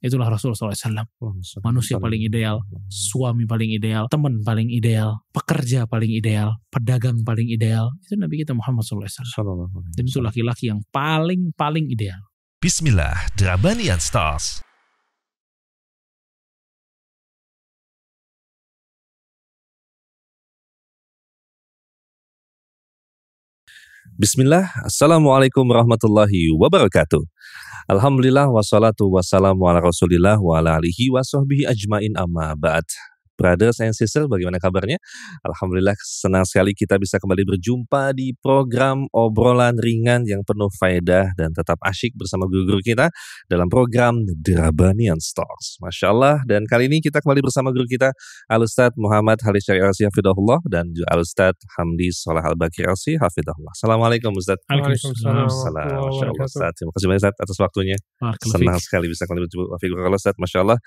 Itulah Rasulullah SAW. Manusia paling ideal, suami paling ideal, teman paling ideal, pekerja paling ideal, pedagang paling ideal. Itu Nabi kita Muhammad SAW. Dan itu laki-laki yang paling-paling ideal. Bismillah, Drabanian Stars. Bismillah, Assalamualaikum warahmatullahi wabarakatuh. Alhamdulillah wassalatu wassalamu ala rasulillah wa ala alihi wa ajmain amma ba'd. Brothers and sisters, bagaimana kabarnya? Alhamdulillah senang sekali kita bisa kembali berjumpa di program obrolan ringan yang penuh faedah dan tetap asyik bersama guru-guru kita dalam program Drabanian Stocks. Masya Allah, dan kali ini kita kembali bersama guru kita Al-Ustaz Muhammad Halis Syari Arsi Hafidahullah dan juga Al-Ustaz Hamdi Salah Al-Bakir Arsi Hafidahullah. Assalamualaikum Ustaz. Waalaikumsalam. Masya Allah Ustaz. Terima kasih banyak Ustaz atas waktunya. Senang sekali bisa kembali berjumpa Figur Ustaz. Masya Allah.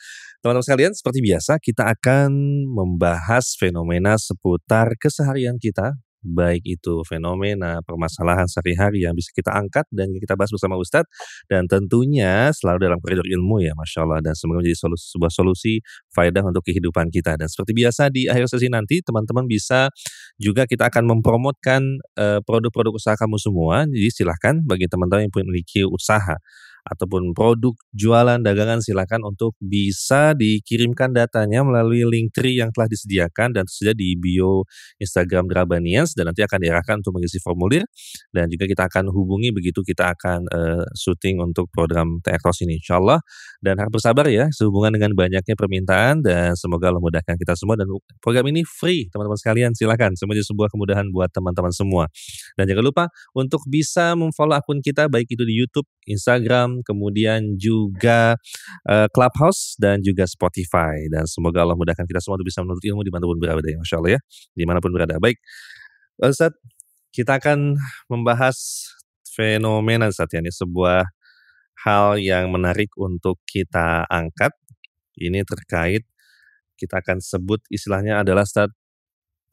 Teman-teman sekalian, seperti biasa kita akan membahas fenomena seputar keseharian kita, baik itu fenomena permasalahan sehari-hari yang bisa kita angkat dan kita bahas bersama Ustadz. Dan tentunya selalu dalam koridor ilmu ya Masya Allah dan semoga menjadi solusi, sebuah solusi faedah untuk kehidupan kita. Dan seperti biasa di akhir sesi nanti teman-teman bisa juga kita akan mempromotkan uh, produk-produk usaha kamu semua. Jadi silahkan bagi teman-teman yang memiliki usaha ataupun produk jualan dagangan silakan untuk bisa dikirimkan datanya melalui link tree yang telah disediakan dan tersedia di bio Instagram Drabanians dan nanti akan diarahkan untuk mengisi formulir. Dan juga kita akan hubungi begitu kita akan uh, syuting untuk program TX ini insyaallah. Dan harap bersabar ya sehubungan dengan banyaknya permintaan dan semoga Allah mudahkan kita semua. Dan program ini free teman-teman sekalian silakan. Semoga sebuah kemudahan buat teman-teman semua. Dan jangan lupa untuk bisa memfollow akun kita baik itu di YouTube, Instagram kemudian juga uh, Clubhouse dan juga Spotify. Dan semoga Allah mudahkan kita semua untuk bisa menuntut ilmu di mana pun berada ya, Masya Allah ya, di mana pun berada. Baik, Ustaz, kita akan membahas fenomena saat ini sebuah hal yang menarik untuk kita angkat. Ini terkait kita akan sebut istilahnya adalah Ustaz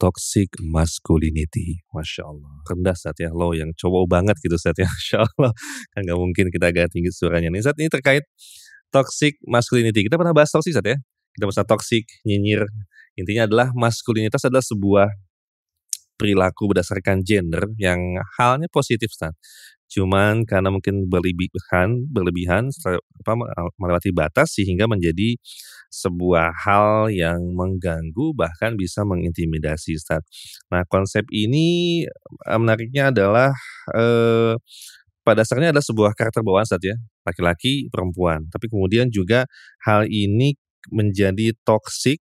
toxic masculinity. Masya Allah. Rendah saat ya, low yang cowok banget gitu saat ya. Masya Allah. Kan gak mungkin kita agak tinggi suaranya. Nih saat ini terkait toxic masculinity. Kita pernah bahas toxic saat ya. Kita bahas toxic, nyinyir. Intinya adalah maskulinitas adalah sebuah perilaku berdasarkan gender yang halnya positif saat cuman karena mungkin berlebihan berlebihan apa melewati batas sehingga menjadi sebuah hal yang mengganggu bahkan bisa mengintimidasi Ustaz. Nah, konsep ini eh, menariknya adalah eh, pada dasarnya adalah sebuah karakter bawaan Ustaz ya, laki-laki, perempuan. Tapi kemudian juga hal ini menjadi toksik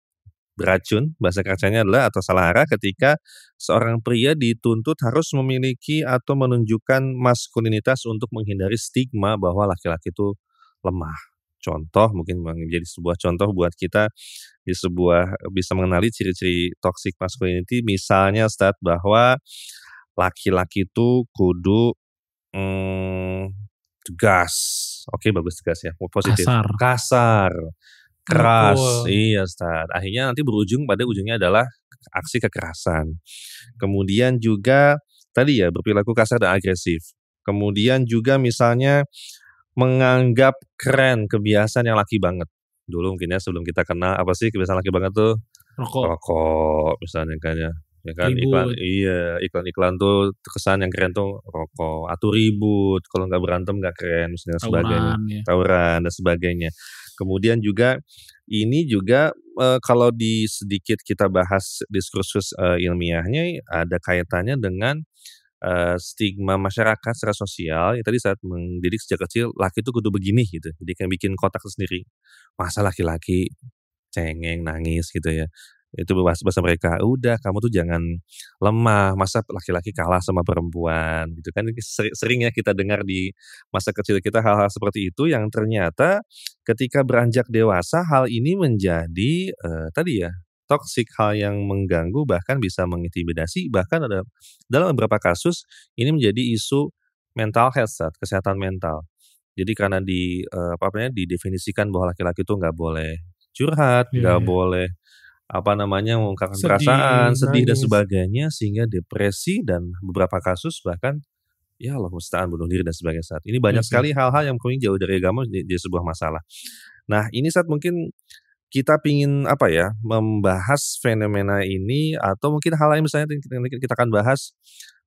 beracun bahasa kacanya adalah atau salah arah ketika seorang pria dituntut harus memiliki atau menunjukkan maskulinitas untuk menghindari stigma bahwa laki-laki itu lemah. Contoh mungkin menjadi sebuah contoh buat kita di sebuah bisa mengenali ciri-ciri toxic masculinity misalnya Ustaz bahwa laki-laki itu kudu hmm, tegas. Oke bagus tegas ya. Positif. Kasar. Kasar keras. Iya, Ustaz. Akhirnya nanti berujung pada ujungnya adalah aksi kekerasan. Kemudian juga tadi ya berperilaku kasar dan agresif. Kemudian juga misalnya menganggap keren kebiasaan yang laki banget. Dulu mungkin ya sebelum kita kenal apa sih kebiasaan laki banget tuh? Rokok. Rokok misalnya kan ya. Ya kan Ribut. iklan iya iklan-iklan tuh kesan yang keren tuh rokok atau ribut kalau nggak berantem nggak keren misalnya sebagainya. Tawuran ya. tawuran dan sebagainya. Kemudian juga ini juga eh, kalau di sedikit kita bahas diskursus eh, ilmiahnya ada kaitannya dengan eh, stigma masyarakat secara sosial. Ya tadi saat mendidik sejak kecil laki itu kudu begini gitu. Jadi kayak bikin kotak sendiri. Masa laki-laki cengeng nangis gitu ya itu bahasa bahasa mereka. Udah kamu tuh jangan lemah. Masa laki-laki kalah sama perempuan gitu kan. Seri- sering ya kita dengar di masa kecil kita hal-hal seperti itu yang ternyata ketika beranjak dewasa hal ini menjadi eh, tadi ya toksik hal yang mengganggu bahkan bisa mengintimidasi bahkan ada dalam beberapa kasus ini menjadi isu mental health kesehatan mental. Jadi karena di eh, apa namanya didefinisikan bahwa laki-laki itu nggak boleh curhat Iya, nggak iya. boleh apa namanya mengungkapkan Sedih, perasaan sedih dan sebagainya sehingga depresi dan beberapa kasus bahkan ya Allah musta'an bunuh diri dan sebagainya saat ini. Banyak sekali hal-hal yang mungkin jauh dari agama jadi sebuah masalah. Nah ini saat mungkin kita pingin apa ya membahas fenomena ini atau mungkin hal lain misalnya kita akan bahas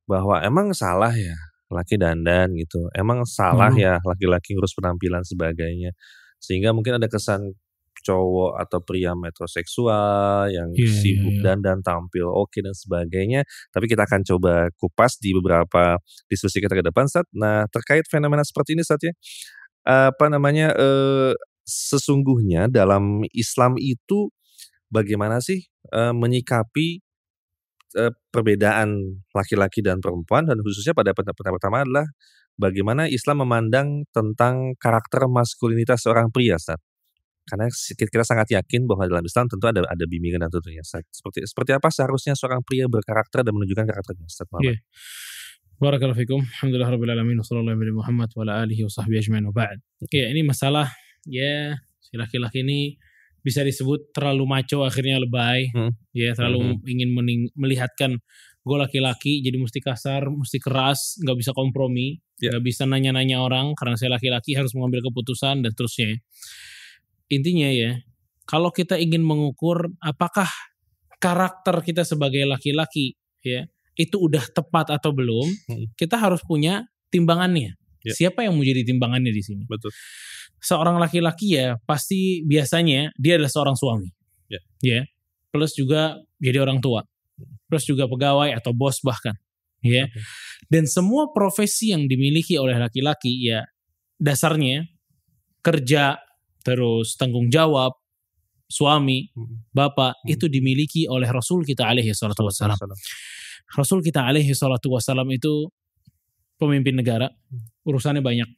bahwa emang salah ya laki dandan gitu emang salah hmm. ya laki-laki ngurus penampilan sebagainya. Sehingga mungkin ada kesan cowok atau pria metroseksual yang yeah, iya, sibuk yeah, yeah. dan dan tampil oke okay dan sebagainya. Tapi kita akan coba kupas di beberapa diskusi kita ke depan, Sat. Nah, terkait fenomena seperti ini, Sat ya, apa namanya, eh, sesungguhnya dalam Islam itu bagaimana sih eh, menyikapi eh, perbedaan laki-laki dan perempuan dan khususnya pada pertama pertama adalah bagaimana Islam memandang tentang karakter maskulinitas seorang pria, Sat. Karena kita sangat yakin bahwa dalam Islam tentu ada ada bimbingan dan tentunya seperti seperti apa seharusnya seorang pria berkarakter dan menunjukkan karakternya Ustaz Muhammad. Yeah. Barakallahu fikum. Alhamdulillah rabbil alamin sallallahu alaihi Muhammad wa ala alihi wa sahbihi ajmain wa ba'd. Ya, ini masalah ya si laki-laki ini bisa disebut terlalu maco akhirnya lebay hmm. ya terlalu hmm. ingin mening, melihatkan gue laki-laki jadi mesti kasar mesti keras nggak bisa kompromi ya. nggak yeah. bisa nanya-nanya orang karena saya laki-laki harus mengambil keputusan dan terusnya intinya ya, kalau kita ingin mengukur apakah karakter kita sebagai laki-laki ya itu udah tepat atau belum, hmm. kita harus punya timbangannya. Ya. Siapa yang mau jadi timbangannya di sini? Betul. Seorang laki-laki ya pasti biasanya dia adalah seorang suami. Ya. ya. Plus juga jadi orang tua. Plus juga pegawai atau bos bahkan. Ya. Okay. Dan semua profesi yang dimiliki oleh laki-laki ya dasarnya kerja terus tanggung jawab suami, hmm. bapak hmm. itu dimiliki oleh Rasul kita alaihi salatu wassalam. Rasul kita alaihi salatu wassalam itu pemimpin negara, hmm. urusannya banyak.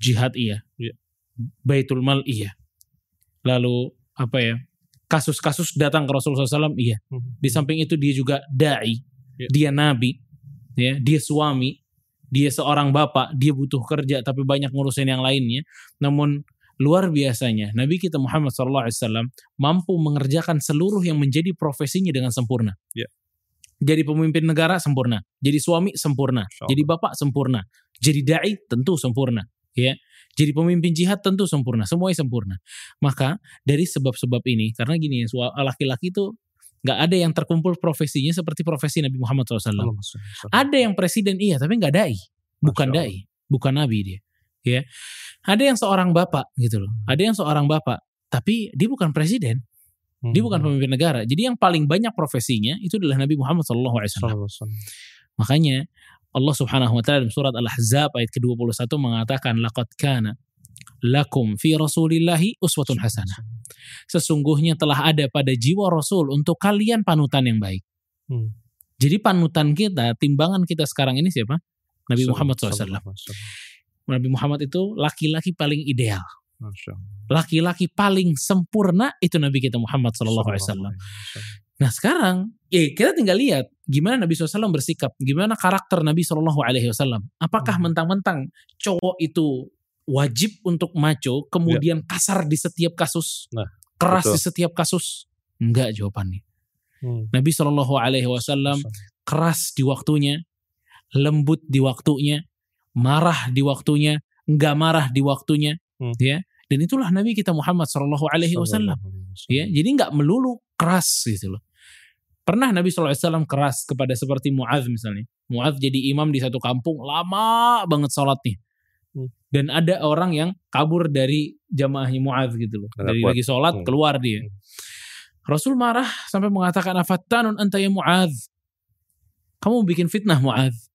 Jihad iya. Yeah. Baitul mal iya. Lalu apa ya? Kasus-kasus datang ke Rasulullah SAW iya. Di samping itu dia juga dai, yeah. dia nabi, ya, dia suami, dia seorang bapak, dia butuh kerja tapi banyak ngurusin yang lainnya. Namun luar biasanya Nabi kita Muhammad SAW mampu mengerjakan seluruh yang menjadi profesinya dengan sempurna. Yeah. Jadi pemimpin negara sempurna, jadi suami sempurna, jadi bapak sempurna, jadi dai tentu sempurna, ya. Jadi pemimpin jihad tentu sempurna, semuanya sempurna. Maka dari sebab-sebab ini, karena gini, laki-laki itu nggak ada yang terkumpul profesinya seperti profesi Nabi Muhammad SAW. Ada yang presiden iya, tapi nggak dai, bukan dai, bukan nabi dia ya. Ada yang seorang bapak gitu loh. Ada yang seorang bapak, tapi dia bukan presiden. Dia bukan hmm. pemimpin negara. Jadi yang paling banyak profesinya itu adalah Nabi Muhammad SAW. Makanya Allah Subhanahu wa taala dalam surat Al-Ahzab ayat ke-21 mengatakan laqad kana lakum fi rasulillahi uswatun hasanah. Sesungguhnya telah ada pada jiwa Rasul untuk kalian panutan yang baik. Hmm. Jadi panutan kita, timbangan kita sekarang ini siapa? Nabi Muhammad SAW. Nabi Muhammad itu laki-laki paling ideal. Laki-laki paling sempurna itu Nabi kita Muhammad Sallallahu Alaihi Wasallam. Nah sekarang, ya kita tinggal lihat gimana Nabi SAW bersikap, gimana karakter Nabi Shallallahu Alaihi Wasallam. Apakah hmm. mentang-mentang cowok itu wajib untuk maco, kemudian ya. kasar di setiap kasus, nah, keras betul. di setiap kasus? Enggak jawabannya. Hmm. Nabi Shallallahu Alaihi Wasallam keras di waktunya, lembut di waktunya, marah di waktunya, enggak marah di waktunya, hmm. ya. Dan itulah Nabi kita Muhammad Shallallahu Alaihi Wasallam. Ya, jadi enggak melulu keras gitu loh. Pernah Nabi SAW keras kepada seperti Muadz misalnya. Muadz jadi imam di satu kampung lama banget sholatnya. Hmm. Dan ada orang yang kabur dari jamaahnya Muadz gitu loh. Dari lagi sholat hmm. keluar dia. Hmm. Rasul marah sampai mengatakan afattanun anta ya Muadz. Kamu bikin fitnah Muadz.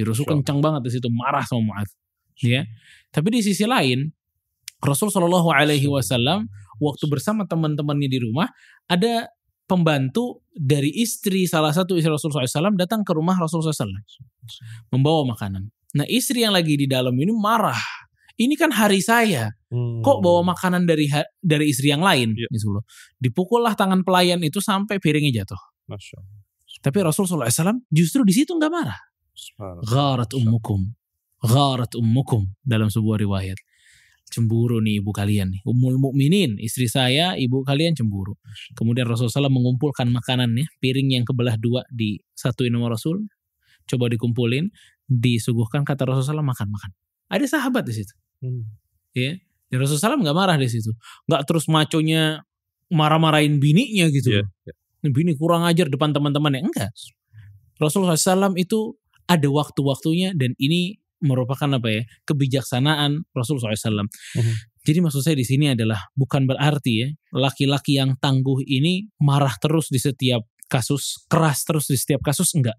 Ya, Rasul sure. kencang banget di situ marah sama Mu'adz. Ya. Tapi di sisi lain Rasul Shallallahu Alaihi Wasallam waktu bersama teman-temannya di rumah ada pembantu dari istri salah satu istri Rasul SAW datang ke rumah Rasul SAW membawa makanan. Nah istri yang lagi di dalam ini marah. Ini kan hari saya. Hmm. Kok bawa makanan dari dari istri yang lain? Ya. Gitu loh. Dipukullah tangan pelayan itu sampai piringnya jatuh. Masya Tapi Rasul SAW justru di situ nggak marah. Gharat ummukum. Gharat ummukum dalam sebuah riwayat. Cemburu nih ibu kalian nih. Ummul mukminin, istri saya, ibu kalian cemburu. Kemudian Rasulullah SAW mengumpulkan makanan ya, piring yang kebelah dua di satu nama Rasul. Coba dikumpulin, disuguhkan kata Rasulullah SAW makan-makan. Ada sahabat di situ. Hmm. Ya, Dan Rasulullah SAW nggak marah di situ, nggak terus maconya marah-marahin bininya gitu. Yeah, yeah. Bini kurang ajar depan teman-teman ya enggak. Rasulullah SAW itu ada waktu-waktunya dan ini merupakan apa ya kebijaksanaan Rasulullah SAW. Uh-huh. Jadi maksud saya di sini adalah bukan berarti ya laki-laki yang tangguh ini marah terus di setiap kasus, keras terus di setiap kasus enggak.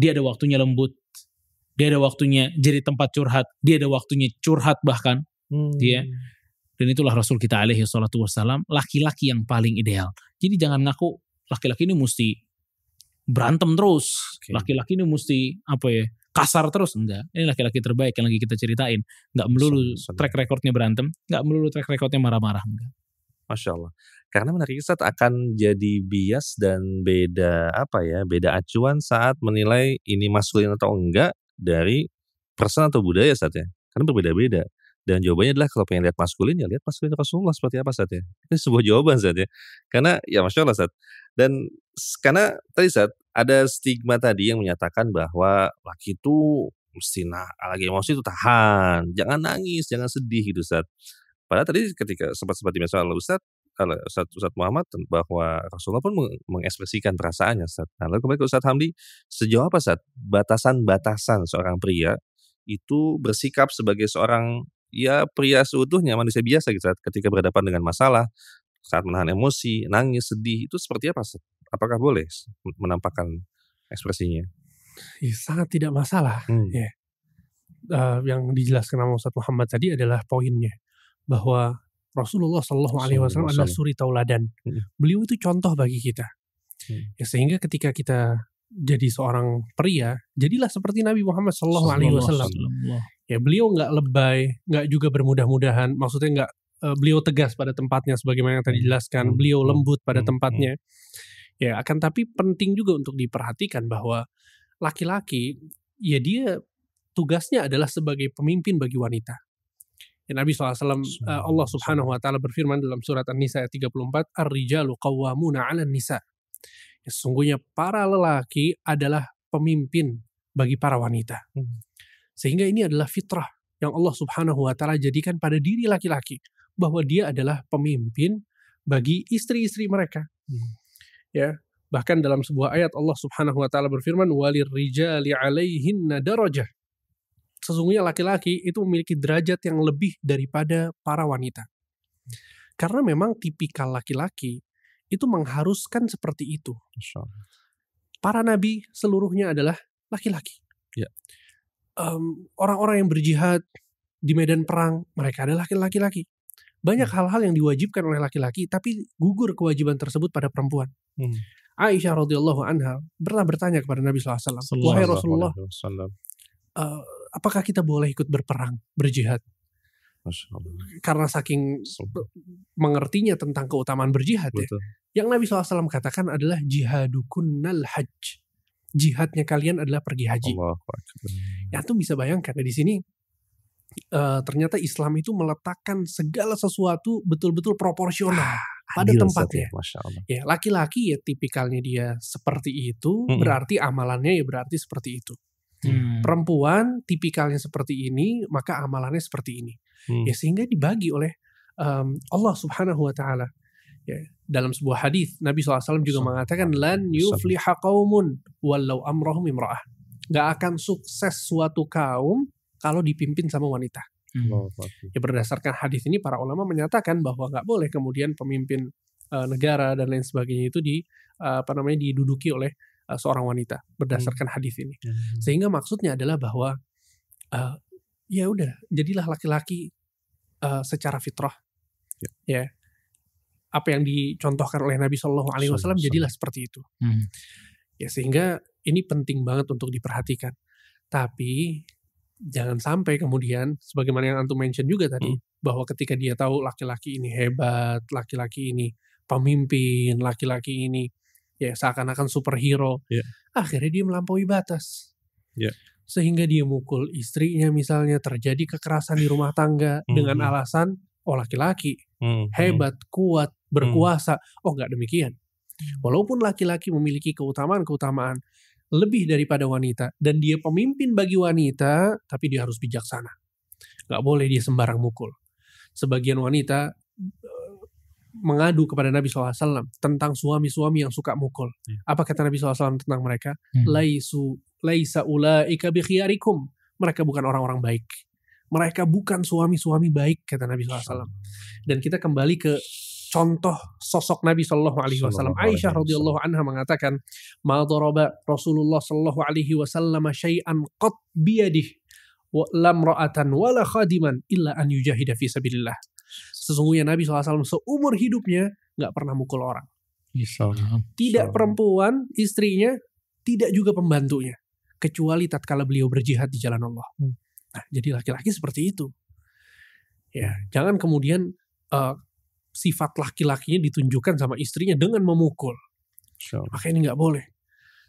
Dia ada waktunya lembut, dia ada waktunya jadi tempat curhat, dia ada waktunya curhat bahkan, hmm. dia. Dan itulah Rasul kita alaihi salatu wassalam, laki-laki yang paling ideal. Jadi jangan ngaku laki-laki ini mesti berantem terus, laki-laki ini mesti apa ya kasar terus enggak ini laki-laki terbaik yang lagi kita ceritain nggak melulu track recordnya berantem nggak melulu track recordnya marah-marah enggak Masya Allah. Karena menarik saat akan jadi bias dan beda apa ya, beda acuan saat menilai ini maskulin atau enggak dari person atau budaya saat ya. Karena berbeda-beda. Dan jawabannya adalah kalau pengen lihat maskulin ya lihat maskulin Rasulullah seperti apa saat ya. Ini sebuah jawaban saat ya. Karena ya Masya Allah saat. Dan karena tadi saat ada stigma tadi yang menyatakan bahwa laki itu mesti nah lagi emosi itu tahan, jangan nangis, jangan sedih gitu saat. Padahal tadi ketika sempat sempat di oleh Ustaz, Ustaz, Ustaz Muhammad bahwa Rasulullah pun mengekspresikan perasaannya Ustaz. Nah, lalu kembali ke Ustaz Hamdi, sejauh apa Ustaz batasan-batasan seorang pria itu bersikap sebagai seorang ya pria seutuhnya manusia biasa gitu saat ketika berhadapan dengan masalah saat menahan emosi, nangis, sedih itu seperti apa? Apakah boleh menampakkan ekspresinya? Ya, sangat tidak masalah. Hmm. Ya. Uh, yang dijelaskan sama Ustaz Muhammad tadi adalah poinnya bahwa Rasulullah Shallallahu Alaihi Wasallam adalah suri tauladan. Hmm. Beliau itu contoh bagi kita. Hmm. Ya, sehingga ketika kita jadi seorang pria, jadilah seperti Nabi Muhammad Shallallahu Alaihi Wasallam. Ya beliau nggak lebay, nggak juga bermudah-mudahan. Maksudnya nggak uh, beliau tegas pada tempatnya sebagaimana yang tadi dijelaskan, hmm. beliau hmm. lembut pada hmm. tempatnya. Ya, akan tapi penting juga untuk diperhatikan bahwa laki-laki ya dia tugasnya adalah sebagai pemimpin bagi wanita. Ya, Nabi SAW, eh, Allah Subhanahu wa taala berfirman dalam surat An-Nisa ayat 34, "Ar-rijalu qawwamuna 'alan nisa." Ya, sesungguhnya para lelaki adalah pemimpin bagi para wanita. Sehingga ini adalah fitrah yang Allah Subhanahu wa taala jadikan pada diri laki-laki bahwa dia adalah pemimpin bagi istri-istri mereka. Ya, bahkan dalam sebuah ayat Allah Subhanahu wa taala berfirman walir rijali alaihinna darajah. Sesungguhnya laki-laki itu memiliki derajat yang lebih daripada para wanita. Karena memang tipikal laki-laki itu mengharuskan seperti itu. Para nabi seluruhnya adalah laki-laki. Ya. Um, orang-orang yang berjihad di medan perang mereka adalah laki-laki. Banyak hmm. hal-hal yang diwajibkan oleh laki-laki, tapi gugur kewajiban tersebut pada perempuan. Hmm. Aisyah radhiyallahu anha pernah bertanya kepada Nabi SAW, wahai Rasulullah, uh, apakah kita boleh ikut berperang, berjihad? Karena saking mengertinya tentang keutamaan berjihad ya. Yang Nabi SAW katakan adalah jihadukunnal hajj. Jihadnya kalian adalah pergi haji. Allah. Ya tuh bisa bayangkan ya di sini uh, ternyata Islam itu meletakkan segala sesuatu betul-betul proporsional ah, pada tempatnya. Ya, laki-laki ya tipikalnya dia seperti itu, hmm. berarti amalannya ya berarti seperti itu. Hmm. Perempuan tipikalnya seperti ini, maka amalannya seperti ini. Hmm. Ya sehingga dibagi oleh um, Allah Subhanahu wa taala. Ya, dalam sebuah hadis Nabi SAW juga mengatakan lan yufliha qaumun walau amrahum imra'ah. Gak akan sukses suatu kaum kalau dipimpin sama wanita. Hmm. Ya berdasarkan hadis ini para ulama menyatakan bahwa nggak boleh kemudian pemimpin uh, negara dan lain sebagainya itu di uh, apa namanya diduduki oleh uh, seorang wanita berdasarkan hmm. hadis ini. Hmm. Sehingga maksudnya adalah bahwa uh, ya udah jadilah laki-laki uh, secara fitrah. Ya. ya. Apa yang dicontohkan oleh Nabi Shallallahu alaihi wasallam jadilah seperti itu. Hmm. Ya sehingga ini penting banget untuk diperhatikan. Tapi jangan sampai kemudian sebagaimana yang antum mention juga tadi hmm. bahwa ketika dia tahu laki-laki ini hebat, laki-laki ini pemimpin, laki-laki ini ya seakan-akan superhero, yeah. akhirnya dia melampaui batas. Yeah. Sehingga dia mukul istrinya misalnya terjadi kekerasan di rumah tangga hmm. dengan alasan oh laki-laki hmm. hebat, kuat, hmm. berkuasa. Hmm. Oh nggak demikian. Walaupun laki-laki memiliki keutamaan-keutamaan lebih daripada wanita dan dia pemimpin bagi wanita tapi dia harus bijaksana nggak boleh dia sembarang mukul sebagian wanita mengadu kepada Nabi SAW tentang suami-suami yang suka mukul. Ya. Apa kata Nabi SAW tentang mereka? Hmm. Laisu laisa ulaika bikhiyarikum. Mereka bukan orang-orang baik. Mereka bukan suami-suami baik kata Nabi SAW. Dan kita kembali ke contoh sosok Nabi Shallallahu Alaihi Wasallam. Aisyah radhiyallahu anha mengatakan, "Ma daraba Rasulullah Shallallahu Alaihi Wasallam syai'an qat biyadih lam ra'atan wala khadiman illa an yujahida fi sabilillah." Sesungguhnya Nabi SAW seumur hidupnya nggak pernah mukul orang. Tidak perempuan, istrinya, tidak juga pembantunya. Kecuali tatkala beliau berjihad di jalan Allah. Hmm. Nah, jadi laki-laki seperti itu. Ya, jangan kemudian uh, sifat laki-lakinya ditunjukkan sama istrinya dengan memukul. Maka ini nggak boleh.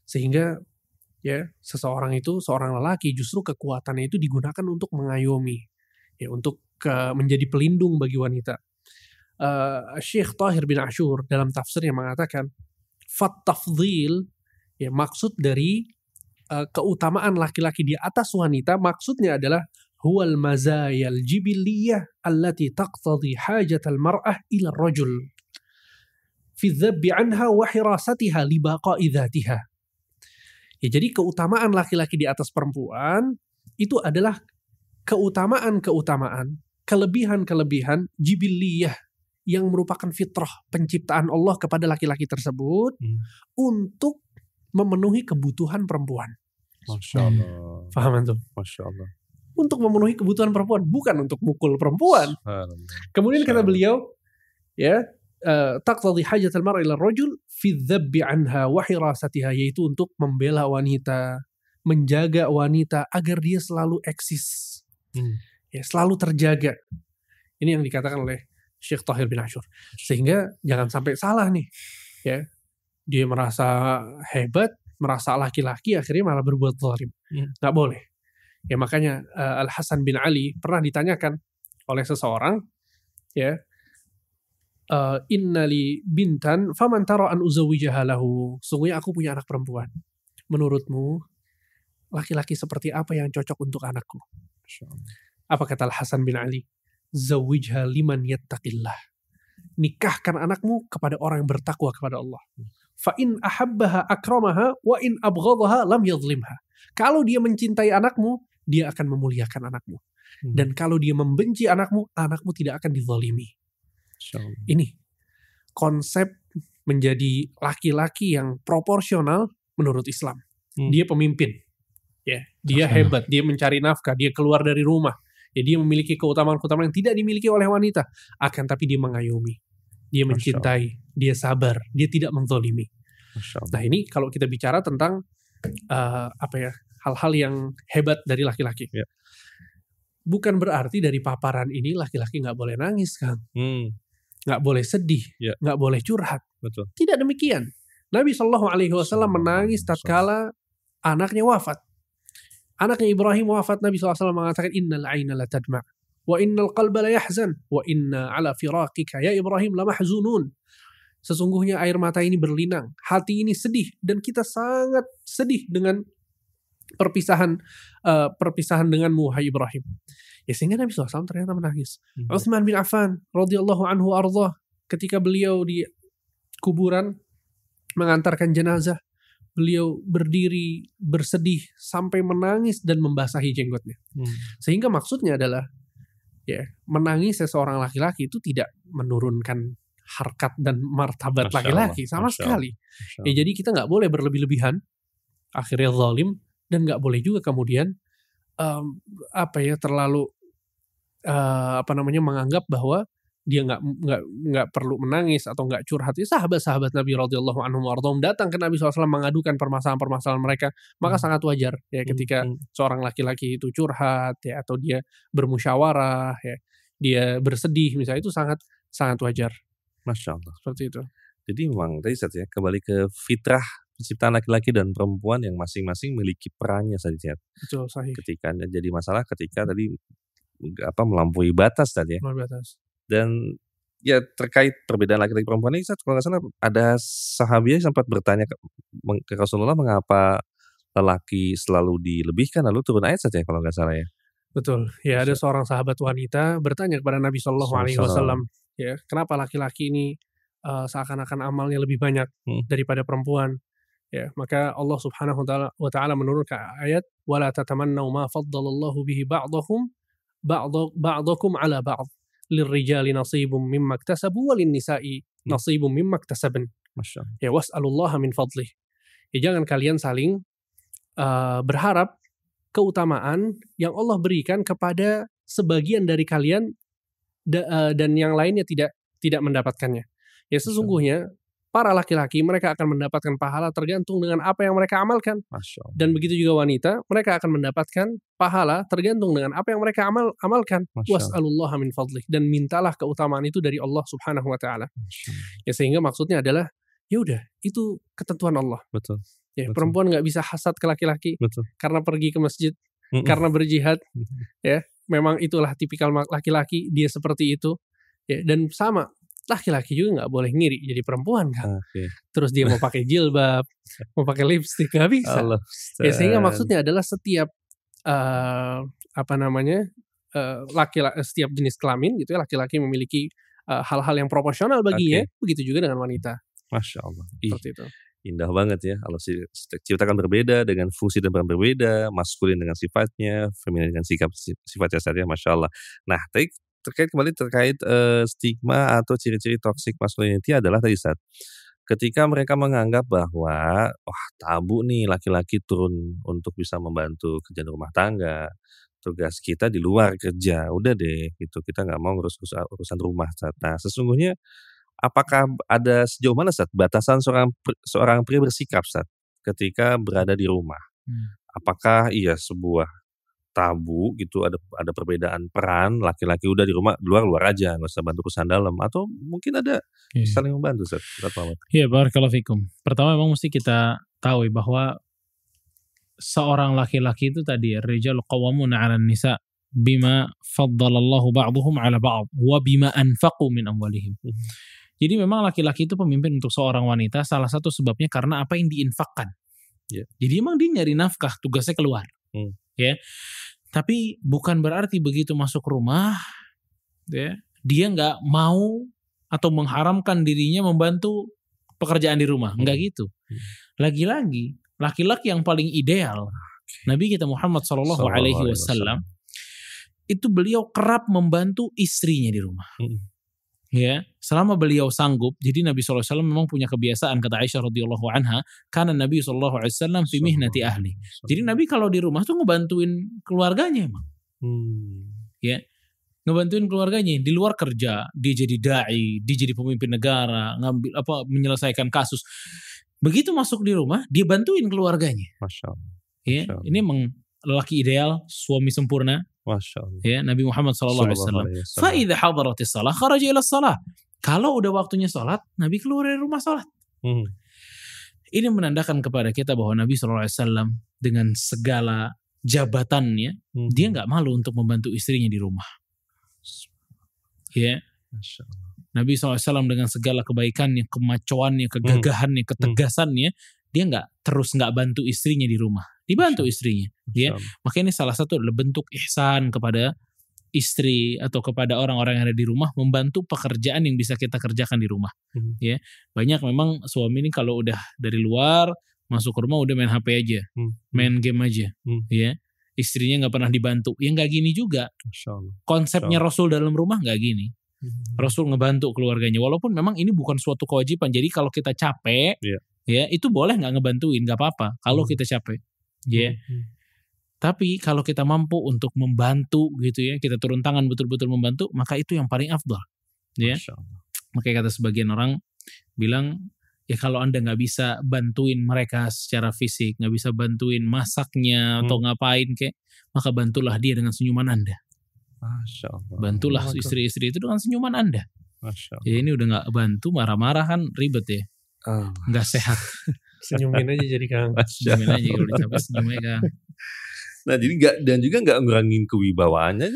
Sehingga ya seseorang itu seorang lelaki justru kekuatannya itu digunakan untuk mengayomi, ya untuk ke, menjadi pelindung bagi wanita. Uh, Syekh Tahir bin Ashur dalam tafsirnya mengatakan fat tafdhil ya maksud dari uh, keutamaan laki-laki di atas wanita maksudnya adalah huwal mazayal jibiliyah allati taqtadi hajat al-mar'ah ila rajul fi dhabbi anha wa hirasatiha li baqa'i dhatiha. Ya jadi keutamaan laki-laki di atas perempuan itu adalah keutamaan-keutamaan kelebihan-kelebihan jibiliyah yang merupakan fitrah penciptaan Allah kepada laki-laki tersebut hmm. untuk memenuhi kebutuhan perempuan. Masya Allah. Faham itu? Masya Allah. Untuk memenuhi kebutuhan perempuan, bukan untuk mukul perempuan. Kemudian kata beliau, ya, eh, taqtadi hajat al-mar'a ila rajul fi dhabbi anha wa hirasatiha yaitu untuk membela wanita, menjaga wanita agar dia selalu eksis. Hmm ya selalu terjaga. Ini yang dikatakan oleh Syekh Tahir bin Ashur. Sehingga jangan sampai salah nih. Ya. Dia merasa hebat, merasa laki-laki akhirnya malah berbuat zalim. Hmm. Nggak boleh. Ya makanya uh, Al Hasan bin Ali pernah ditanyakan oleh seseorang ya uh, innali bintan faman tara an uzawijaha lahu. Sungguhnya aku punya anak perempuan. Menurutmu laki-laki seperti apa yang cocok untuk anakku? Apa kata Al Hasan bin Ali? Zawijha liman yattaqillah. Nikahkan anakmu kepada orang yang bertakwa kepada Allah. Fa in ahabbaha akramaha wa in abghadaha lam yadhlimha. Kalau dia mencintai anakmu, dia akan memuliakan anakmu. Hmm. Dan kalau dia membenci anakmu, anakmu tidak akan dizalimi. Ini konsep menjadi laki-laki yang proporsional menurut Islam. Hmm. Dia pemimpin. Ya, dia hebat, dia mencari nafkah, dia keluar dari rumah, Ya, dia memiliki keutamaan-keutamaan yang tidak dimiliki oleh wanita. Akan tapi dia mengayomi. Dia mencintai. Dia sabar. Dia tidak menzolimi. Nah ini kalau kita bicara tentang uh, apa ya hal-hal yang hebat dari laki-laki. Ya. Bukan berarti dari paparan ini laki-laki nggak boleh nangis, kan? Hmm. Nggak boleh sedih, ya. nggak boleh curhat. Betul. Tidak demikian. Nabi Shallallahu Alaihi Wasallam menangis tatkala anaknya wafat. Anaknya Ibrahim wafat Nabi SAW mengatakan innal aina la tadma wa innal qalba la yahzan wa inna ala firaqika ya Ibrahim la mahzunun. Sesungguhnya air mata ini berlinang, hati ini sedih dan kita sangat sedih dengan perpisahan uh, perpisahan denganmu hai Ibrahim. Ya sehingga Nabi SAW ternyata menangis. Hmm. Utsman bin Affan radhiyallahu anhu ardah ketika beliau di kuburan mengantarkan jenazah beliau berdiri bersedih sampai menangis dan membasahi jenggotnya. Hmm. Sehingga maksudnya adalah ya menangis seseorang laki-laki itu tidak menurunkan harkat dan martabat laki-laki sama Masya sekali. Masya ya jadi kita nggak boleh berlebih-lebihan akhirnya zalim dan nggak boleh juga kemudian um, apa ya terlalu uh, apa namanya menganggap bahwa dia nggak nggak nggak perlu menangis atau nggak curhat ya sahabat-sahabat Nabi radhiyallahu anhu datang ke Nabi SAW mengadukan permasalahan-permasalahan mereka maka hmm. sangat wajar ya hmm, ketika hmm. seorang laki-laki itu curhat ya atau dia bermusyawarah ya dia bersedih misalnya itu sangat sangat wajar masya Allah seperti itu jadi memang tadi saya ya kembali ke fitrah penciptaan laki-laki dan perempuan yang masing-masing memiliki perannya saja betul sahih ketika jadi masalah ketika tadi apa melampaui batas tadi ya melampaui batas dan ya terkait perbedaan laki-laki perempuan ini kalau nggak salah ada sahabat sempat bertanya ke, ke Rasulullah mengapa lelaki selalu dilebihkan lalu turun ayat saja kalau nggak salah ya. Betul. Ya ada seorang sahabat wanita bertanya kepada Nabi Shallallahu Alaihi Wasallam, ya kenapa laki-laki ini uh, seakan-akan amalnya lebih banyak hmm. daripada perempuan? Ya, maka Allah Subhanahu wa taala menurunkan ayat wala tatamannu ma faddalallahu bihi ba'dahum ba'dakum ala ba'd lirrijali nasibum mimma iktasabu walin nisa'i hmm. nasibum mimma iktasabn. Ya was'alullaha min fadlih. Ya jangan kalian saling uh, berharap keutamaan yang Allah berikan kepada sebagian dari kalian da, uh, dan yang lainnya tidak tidak mendapatkannya. Ya sesungguhnya para laki-laki mereka akan mendapatkan pahala tergantung dengan apa yang mereka amalkan. Dan begitu juga wanita, mereka akan mendapatkan pahala tergantung dengan apa yang mereka amal amalkan. Was'alullah min fadlih dan mintalah keutamaan itu dari Allah Subhanahu wa taala. Ya sehingga maksudnya adalah ya udah itu ketentuan Allah. Betul. Ya, Betul. perempuan nggak bisa hasad ke laki-laki karena pergi ke masjid, mm -mm. karena berjihad. ya, memang itulah tipikal laki-laki, dia seperti itu. Ya, dan sama laki-laki juga nggak boleh ngiri jadi perempuan kan. Okay. Terus dia mau pakai jilbab, mau pakai lipstick nggak bisa. Allah, ya sehingga maksudnya adalah setiap uh, apa namanya uh, laki, laki setiap jenis kelamin gitu ya laki-laki memiliki hal-hal uh, yang proporsional baginya. Okay. Begitu juga dengan wanita. Masya Allah. Seperti itu indah banget ya. Allah ciptakan berbeda dengan fungsi dan peran berbeda, maskulin dengan sifatnya, feminin dengan sikap sifatnya saja, masya Allah. Nah, tadi terkait kembali terkait uh, stigma atau ciri-ciri toxic masculinity adalah tadi saat ketika mereka menganggap bahwa wah tabu nih laki-laki turun untuk bisa membantu kerjaan rumah tangga tugas kita di luar kerja udah deh gitu kita nggak mau ngurus urusan rumah nah sesungguhnya apakah ada sejauh mana saat batasan seorang seorang pria bersikap saat ketika berada di rumah? Hmm. Apakah iya sebuah tabu gitu ada ada perbedaan peran laki-laki udah di rumah luar luar aja nggak usah bantu urusan dalam atau mungkin ada yeah. saling membantu Ustaz Iya barakallahu fikum. Pertama memang mesti kita tahu bahwa seorang laki-laki itu tadi rijal qawwamuna 'ala nisa bima faddalallahu ba'dhum 'ala ba'd wa bima anfaqu min amwalihim. Hmm. Jadi memang laki-laki itu pemimpin untuk seorang wanita salah satu sebabnya karena apa yang diinfakkan. Yeah. Jadi emang dia nyari nafkah, tugasnya keluar. Hmm. Ya. Tapi bukan berarti begitu masuk rumah ya, dia nggak mau atau mengharamkan dirinya membantu pekerjaan di rumah. Enggak hmm. gitu. Hmm. Lagi-lagi laki-laki yang paling ideal Nabi kita Muhammad Shallallahu alaihi wasallam itu beliau kerap membantu istrinya di rumah. Hmm ya. Selama beliau sanggup jadi Nabi SAW memang punya kebiasaan kata Aisyah radhiyallahu anha karena Nabi SAW fi mihnati ahli. jadi Nabi kalau di rumah tuh ngebantuin keluarganya emang. Hmm. ya. Ngebantuin keluarganya di luar kerja dia jadi dai dia jadi pemimpin negara ngambil apa menyelesaikan kasus. Begitu masuk di rumah dia bantuin keluarganya. Masya Allah. ya Masya Allah. ini emang lelaki ideal suami sempurna Allah. Ya, Nabi Muhammad SAW. Fa'idha hadaratis salah, kharaja ila salah. Kalau udah waktunya sholat, Nabi keluar dari rumah sholat. Hmm. Ini menandakan kepada kita bahwa Nabi SAW dengan segala jabatannya, hmm. dia nggak malu untuk membantu istrinya di rumah. Ya. Nabi SAW dengan segala kebaikannya, kemacoannya, kegagahannya, hmm. ketegasannya, dia nggak terus nggak bantu istrinya di rumah. Dibantu istrinya ya. Maka ini salah satu adalah bentuk ihsan kepada istri atau kepada orang-orang yang ada di rumah membantu pekerjaan yang bisa kita kerjakan di rumah hmm. ya. Banyak memang suami ini kalau udah dari luar masuk ke rumah udah main HP aja hmm. main game aja hmm. ya. Istrinya nggak pernah dibantu. Ya nggak gini juga. Konsepnya Rasul dalam rumah nggak gini. Hmm. Rasul ngebantu keluarganya walaupun memang ini bukan suatu kewajiban. Jadi kalau kita capek yeah ya itu boleh nggak ngebantuin nggak apa-apa kalau hmm. kita capek ya hmm. tapi kalau kita mampu untuk membantu gitu ya kita turun tangan betul-betul membantu maka itu yang paling afdal ya makanya kata sebagian orang bilang ya kalau anda nggak bisa bantuin mereka secara fisik nggak bisa bantuin masaknya hmm. atau ngapain kayak maka bantulah dia dengan senyuman anda Masya Allah. bantulah istri-istri itu dengan senyuman anda Masya Allah. ya ini udah nggak bantu marah-marah kan ribet ya oh. nggak sehat. Senyumin aja jadi kang. Senyumin aja kalau capek senyumin aja kang. Nah jadi nggak dan juga nggak ngurangin kewibawaannya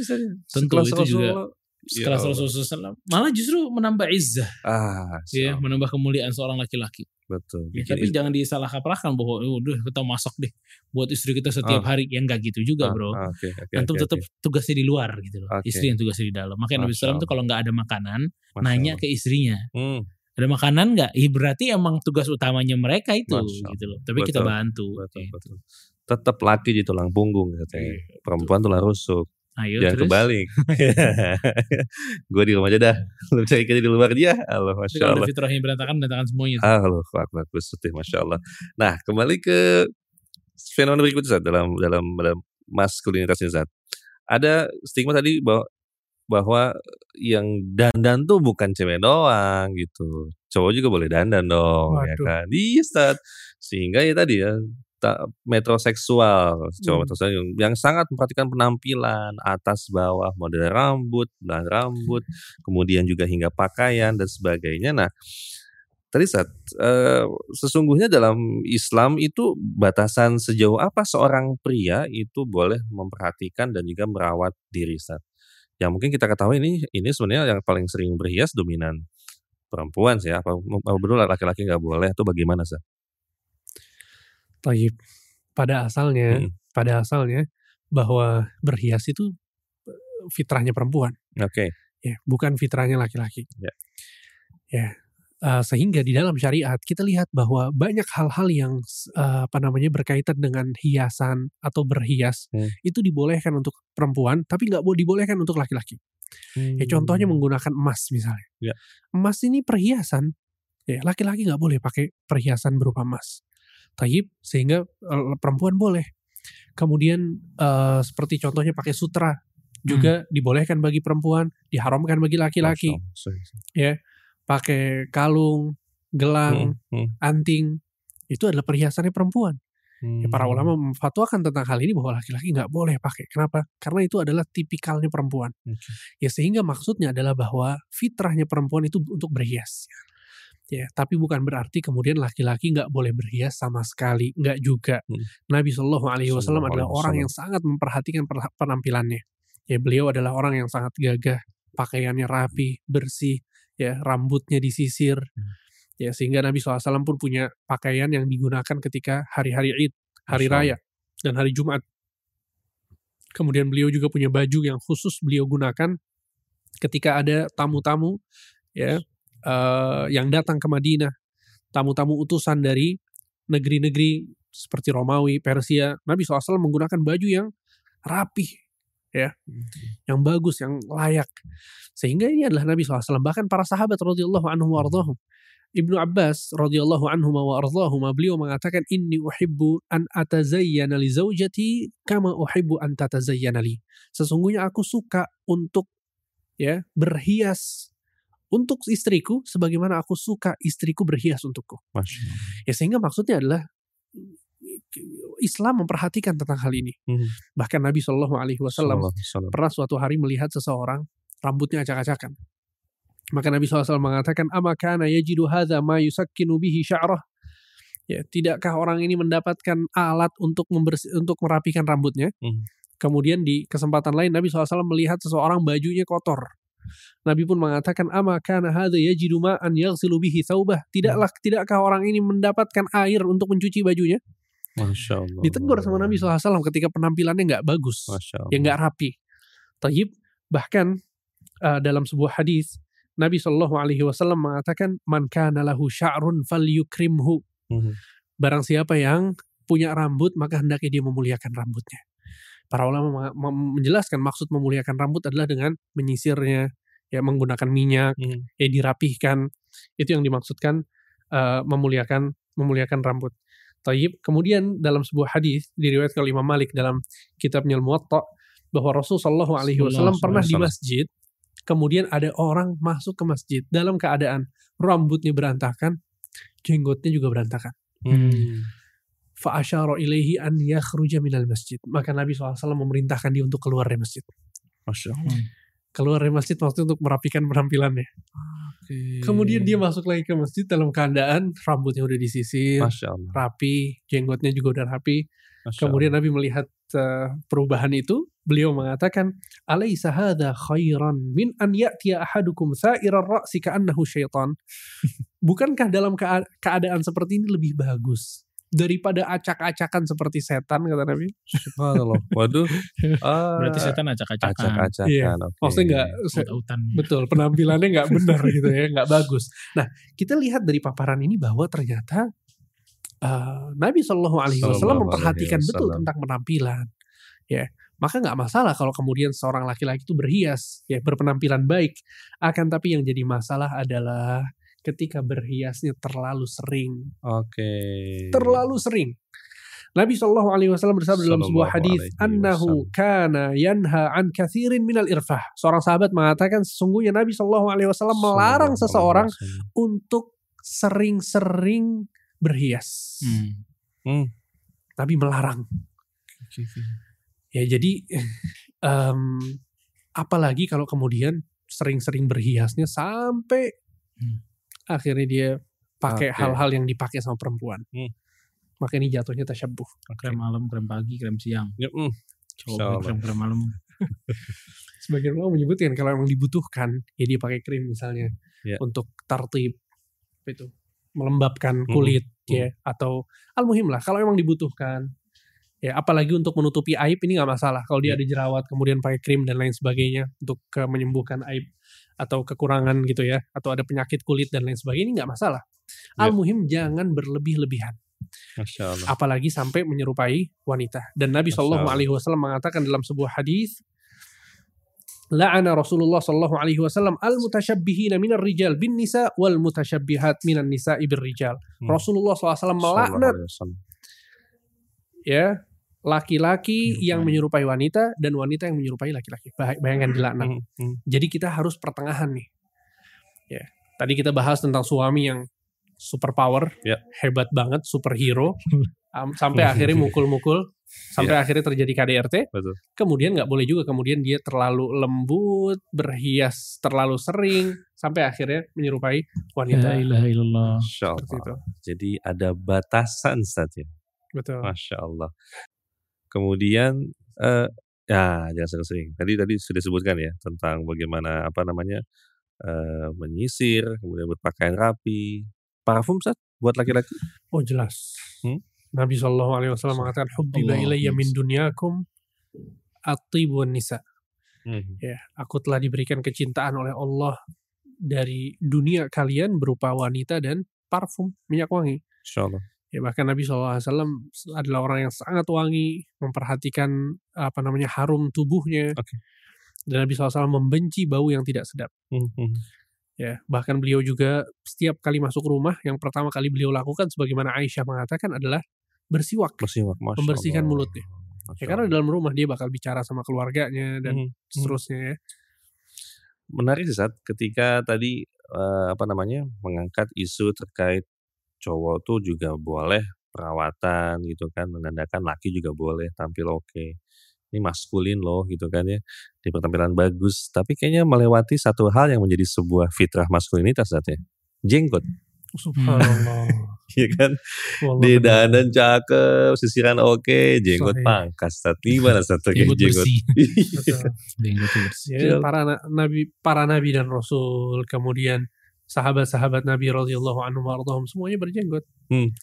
tentu itu juga setelah ya Rasulullah SAW malah justru menambah izzah. Ah ya menambah kemuliaan seorang laki-laki. Betul ya, tapi jangan disalah kaprahkan bahwa udah kita masak deh buat istri kita setiap ah. hari. Yang enggak gitu juga ah, bro. ah, okay, okay, antum okay, tetap okay. tugasnya di luar gitu loh. Okay. istri yang tugasnya di dalam. Makanya Nabi SAW itu kalau nggak ada makanan Masya nanya Allah. ke istrinya. Hmm. Ada makanan nggak? Ih berarti emang tugas utamanya mereka itu gitu loh. Tapi betul, kita bantu. Betul, gitu. betul. Tetap laki di tulang punggung katanya. Iya, Perempuan tulang rusuk. Ayo, Jangan terus. kebalik. gue di rumah aja dah. Lu cari kerja di luar dia. Allah, masya Allah. Kalau fitrahnya berantakan, berantakan semuanya. Allah, akbar, setih, masya Allah. Nah, kembali ke fenomena berikutnya dalam dalam dalam maskulinitas ini ada stigma tadi bahwa bahwa yang dandan tuh bukan cewek doang gitu. Cowok juga boleh dandan dong, ya Waduh. ya kan? Iya, Ustaz. Sehingga ya tadi ya metroseksual, cowok hmm. metroseksual yang, yang sangat memperhatikan penampilan atas bawah, model rambut, belahan rambut, kemudian juga hingga pakaian dan sebagainya. Nah, tadi saat uh, sesungguhnya dalam Islam itu batasan sejauh apa seorang pria itu boleh memperhatikan dan juga merawat diri saat yang mungkin kita ketahui ini ini sebenarnya yang paling sering berhias dominan perempuan sih ya. apa, apa betul laki-laki nggak boleh atau bagaimana sih? Taib. Pada asalnya, hmm. pada asalnya bahwa berhias itu eh, fitrahnya perempuan. Oke. Okay. Ya, bukan fitrahnya laki-laki. Ya. Ya. Uh, sehingga di dalam syariat kita lihat bahwa banyak hal-hal yang uh, apa namanya berkaitan dengan hiasan atau berhias hmm. itu dibolehkan untuk perempuan, tapi nggak boleh dibolehkan untuk laki-laki. Hmm. Ya contohnya hmm. menggunakan emas misalnya. Ya. Emas ini perhiasan. Ya, laki-laki nggak boleh pakai perhiasan berupa emas. Taib sehingga uh, perempuan boleh. Kemudian uh, seperti contohnya pakai sutra juga hmm. dibolehkan bagi perempuan, diharamkan bagi laki-laki. Ya, pakai kalung, gelang, hmm. Hmm. anting itu adalah perhiasannya perempuan. Hmm. Ya, para ulama hmm. memfatwakan tentang hal ini bahwa laki-laki nggak boleh pakai. Kenapa? Karena itu adalah tipikalnya perempuan. Okay. Ya sehingga maksudnya adalah bahwa fitrahnya perempuan itu untuk berhias ya tapi bukan berarti kemudian laki-laki nggak boleh berhias sama sekali nggak juga hmm. Nabi Shallallahu Alaihi Wasallam adalah orang yang sangat memperhatikan penampilannya ya beliau adalah orang yang sangat gagah pakaiannya rapi bersih ya rambutnya disisir. Hmm. ya sehingga Nabi SAW pun punya pakaian yang digunakan ketika hari-hari Id hari raya dan hari Jumat. Kemudian beliau juga punya baju yang khusus beliau gunakan ketika ada tamu-tamu ya uh, yang datang ke Madinah, tamu-tamu utusan dari negeri-negeri seperti Romawi, Persia, Nabi SAW menggunakan baju yang rapih, ya, yang bagus, yang layak. Sehingga ini adalah Nabi SAW. Bahkan para sahabat radhiyallahu anhum wa ardhahum. Ibnu Abbas radhiyallahu anhu wa ardhahum beliau mengatakan inni uhibbu an atazayyana li zaujati kama uhibbu an tatazayyana li. Sesungguhnya aku suka untuk ya berhias untuk istriku sebagaimana aku suka istriku berhias untukku. Ya sehingga maksudnya adalah Islam memperhatikan tentang hal ini. Hmm. Bahkan Nabi Shallallahu Alaihi Wasallam pernah suatu hari melihat seseorang rambutnya acak-acakan. Maka Nabi SAW mengatakan, Amakana yajidu hadha ma yusakkinu bihi sya'rah. Ya, tidakkah orang ini mendapatkan alat untuk membersih, untuk merapikan rambutnya? Hmm. Kemudian di kesempatan lain Nabi SAW melihat seseorang bajunya kotor. Nabi pun mengatakan ama kana hadza yajidu ma'an yaghsilu bihi thawbah. Tidaklah tidakkah orang ini mendapatkan air untuk mencuci bajunya? Masya Allah. Ditegur sama Nabi SAW ketika penampilannya nggak bagus, ya nggak rapi. Taib bahkan uh, dalam sebuah hadis Nabi Shallallahu Alaihi Wasallam mengatakan man kana lahu sya'run falyukrimhu. Mm-hmm. Barang siapa yang punya rambut maka hendaknya dia memuliakan rambutnya. Para ulama menjelaskan maksud memuliakan rambut adalah dengan menyisirnya, ya menggunakan minyak, hmm. ya dirapihkan. Itu yang dimaksudkan uh, memuliakan memuliakan rambut. Taib. Kemudian dalam sebuah hadis diriwayatkan oleh Imam Malik dalam kitabnya Al-Muwatta bahwa Rasulullah Shallallahu Alaihi Wasallam pernah di masjid, kemudian ada orang masuk ke masjid dalam keadaan rambutnya berantakan, jenggotnya juga berantakan. Hmm fa'asyara ilaihi an yakhruja minal masjid. Maka Nabi SAW memerintahkan dia untuk keluar dari masjid. Masya Allah. Keluar dari masjid maksudnya untuk merapikan penampilannya. Okay. Kemudian dia masuk lagi ke masjid dalam keadaan rambutnya udah disisir, rapi, jenggotnya juga udah rapi. Masya Kemudian Allah. Nabi melihat uh, perubahan itu beliau mengatakan alaisa hadza khairan min an ya'tiya ahadukum sa'irar ra'si ka'annahu syaitan bukankah dalam keadaan seperti ini lebih bagus daripada acak-acakan seperti setan kata Nabi. Subhanallah. Waduh. Ah, Berarti setan acak-acakan. Acak-acakan. Iya. Okay. Maksudnya enggak betul penampilannya enggak benar gitu ya, enggak bagus. Nah, kita lihat dari paparan ini bahwa ternyata uh, Nabi Shallallahu Alaihi Wasallam memperhatikan betul tentang penampilan. Ya, maka nggak masalah kalau kemudian seorang laki-laki itu berhias, ya berpenampilan baik. Akan tapi yang jadi masalah adalah ketika berhiasnya terlalu sering. Oke. Okay. Terlalu sering. Nabi Shallallahu Alaihi Wasallam bersabda dalam sebuah hadis, "Annahu kana yanha an kathirin minal irfah." Seorang sahabat mengatakan sesungguhnya Nabi Shallallahu Alaihi Wasallam melarang seseorang untuk sering-sering berhias. Hmm. Hmm. Nabi melarang. Ya jadi, um, apalagi kalau kemudian sering-sering berhiasnya sampai hmm akhirnya dia pakai okay. hal-hal yang dipakai sama perempuan. Hmm. Maka ini jatuhnya tasyabuh. Krem malam, krem pagi, krem siang. Ya, mm. Coba krem krem malam. Sebagian orang menyebutkan kalau memang dibutuhkan, ya dia pakai krim misalnya yeah. untuk tartib itu melembabkan kulit hmm. ya atau al-muhim lah kalau memang dibutuhkan ya apalagi untuk menutupi aib ini nggak masalah kalau dia yeah. ada jerawat kemudian pakai krim dan lain sebagainya untuk menyembuhkan aib atau kekurangan gitu ya atau ada penyakit kulit dan lain sebagainya ini nggak masalah. Ya. Al-muhim jangan berlebih-lebihan. Apalagi sampai menyerupai wanita. Dan Nabi Shallallahu Alaihi Wasallam mengatakan dalam sebuah hadis, la'ana Rasulullah Shallallahu Alaihi Wasallam al mutasyabbihina minar rijal bin nisa wal mutasyabbihat minan nisa ibir rijal. Hmm. Rasulullah SAW melaknat ya laki-laki yang menyerupai wanita dan wanita yang menyerupai laki-laki. Bayangkan dilaknat. Hmm, hmm. Jadi kita harus pertengahan nih. Ya. Tadi kita bahas tentang suami yang super power, yeah. hebat banget, superhero, um, sampai akhirnya mukul-mukul, sampai yeah. akhirnya terjadi KDRT. Betul. Kemudian nggak boleh juga, kemudian dia terlalu lembut, berhias terlalu sering, sampai akhirnya menyerupai wanita. Ya ilah Jadi ada batasan saja. Betul. Masya Allah. Kemudian uh, ya jangan sering-sering. Tadi tadi sudah disebutkan ya tentang bagaimana apa namanya uh, menyisir, kemudian berpakaian rapi. Parfum saat buat laki-laki? Oh jelas. Hmm? Nabi Shallallahu Alaihi Wasallam mengatakan hubbiba ilayya min dunyakum atibun nisa. Hmm. Ya, aku telah diberikan kecintaan oleh Allah dari dunia kalian berupa wanita dan parfum minyak wangi. Insyaallah. Ya bahkan Nabi SAW adalah orang yang sangat wangi, memperhatikan apa namanya harum tubuhnya. Okay. Dan Nabi SAW membenci bau yang tidak sedap. Mm -hmm. Ya, bahkan beliau juga setiap kali masuk rumah, yang pertama kali beliau lakukan, sebagaimana Aisyah mengatakan adalah bersiwak, bersiwak membersihkan Allah. mulutnya. Ya, karena dalam rumah dia bakal bicara sama keluarganya dan mm -hmm. seterusnya ya. Menarik saat ketika tadi uh, apa namanya mengangkat isu terkait cowok tuh juga boleh perawatan gitu kan, menandakan laki juga boleh tampil oke. Ini maskulin loh gitu kan ya, di penampilan bagus. Tapi kayaknya melewati satu hal yang menjadi sebuah fitrah maskulinitas saat ya. Jenggot. Subhanallah. Iya kan? Di dandan cakep, sisiran oke, jenggot pangkas. Tapi gimana satu kayak jenggot? jenggot bersih. Ya, para nabi, para nabi dan rasul, kemudian sahabat-sahabat Nabi radhiyallahu anhu warḍahum semuanya berjenggot. Hmm.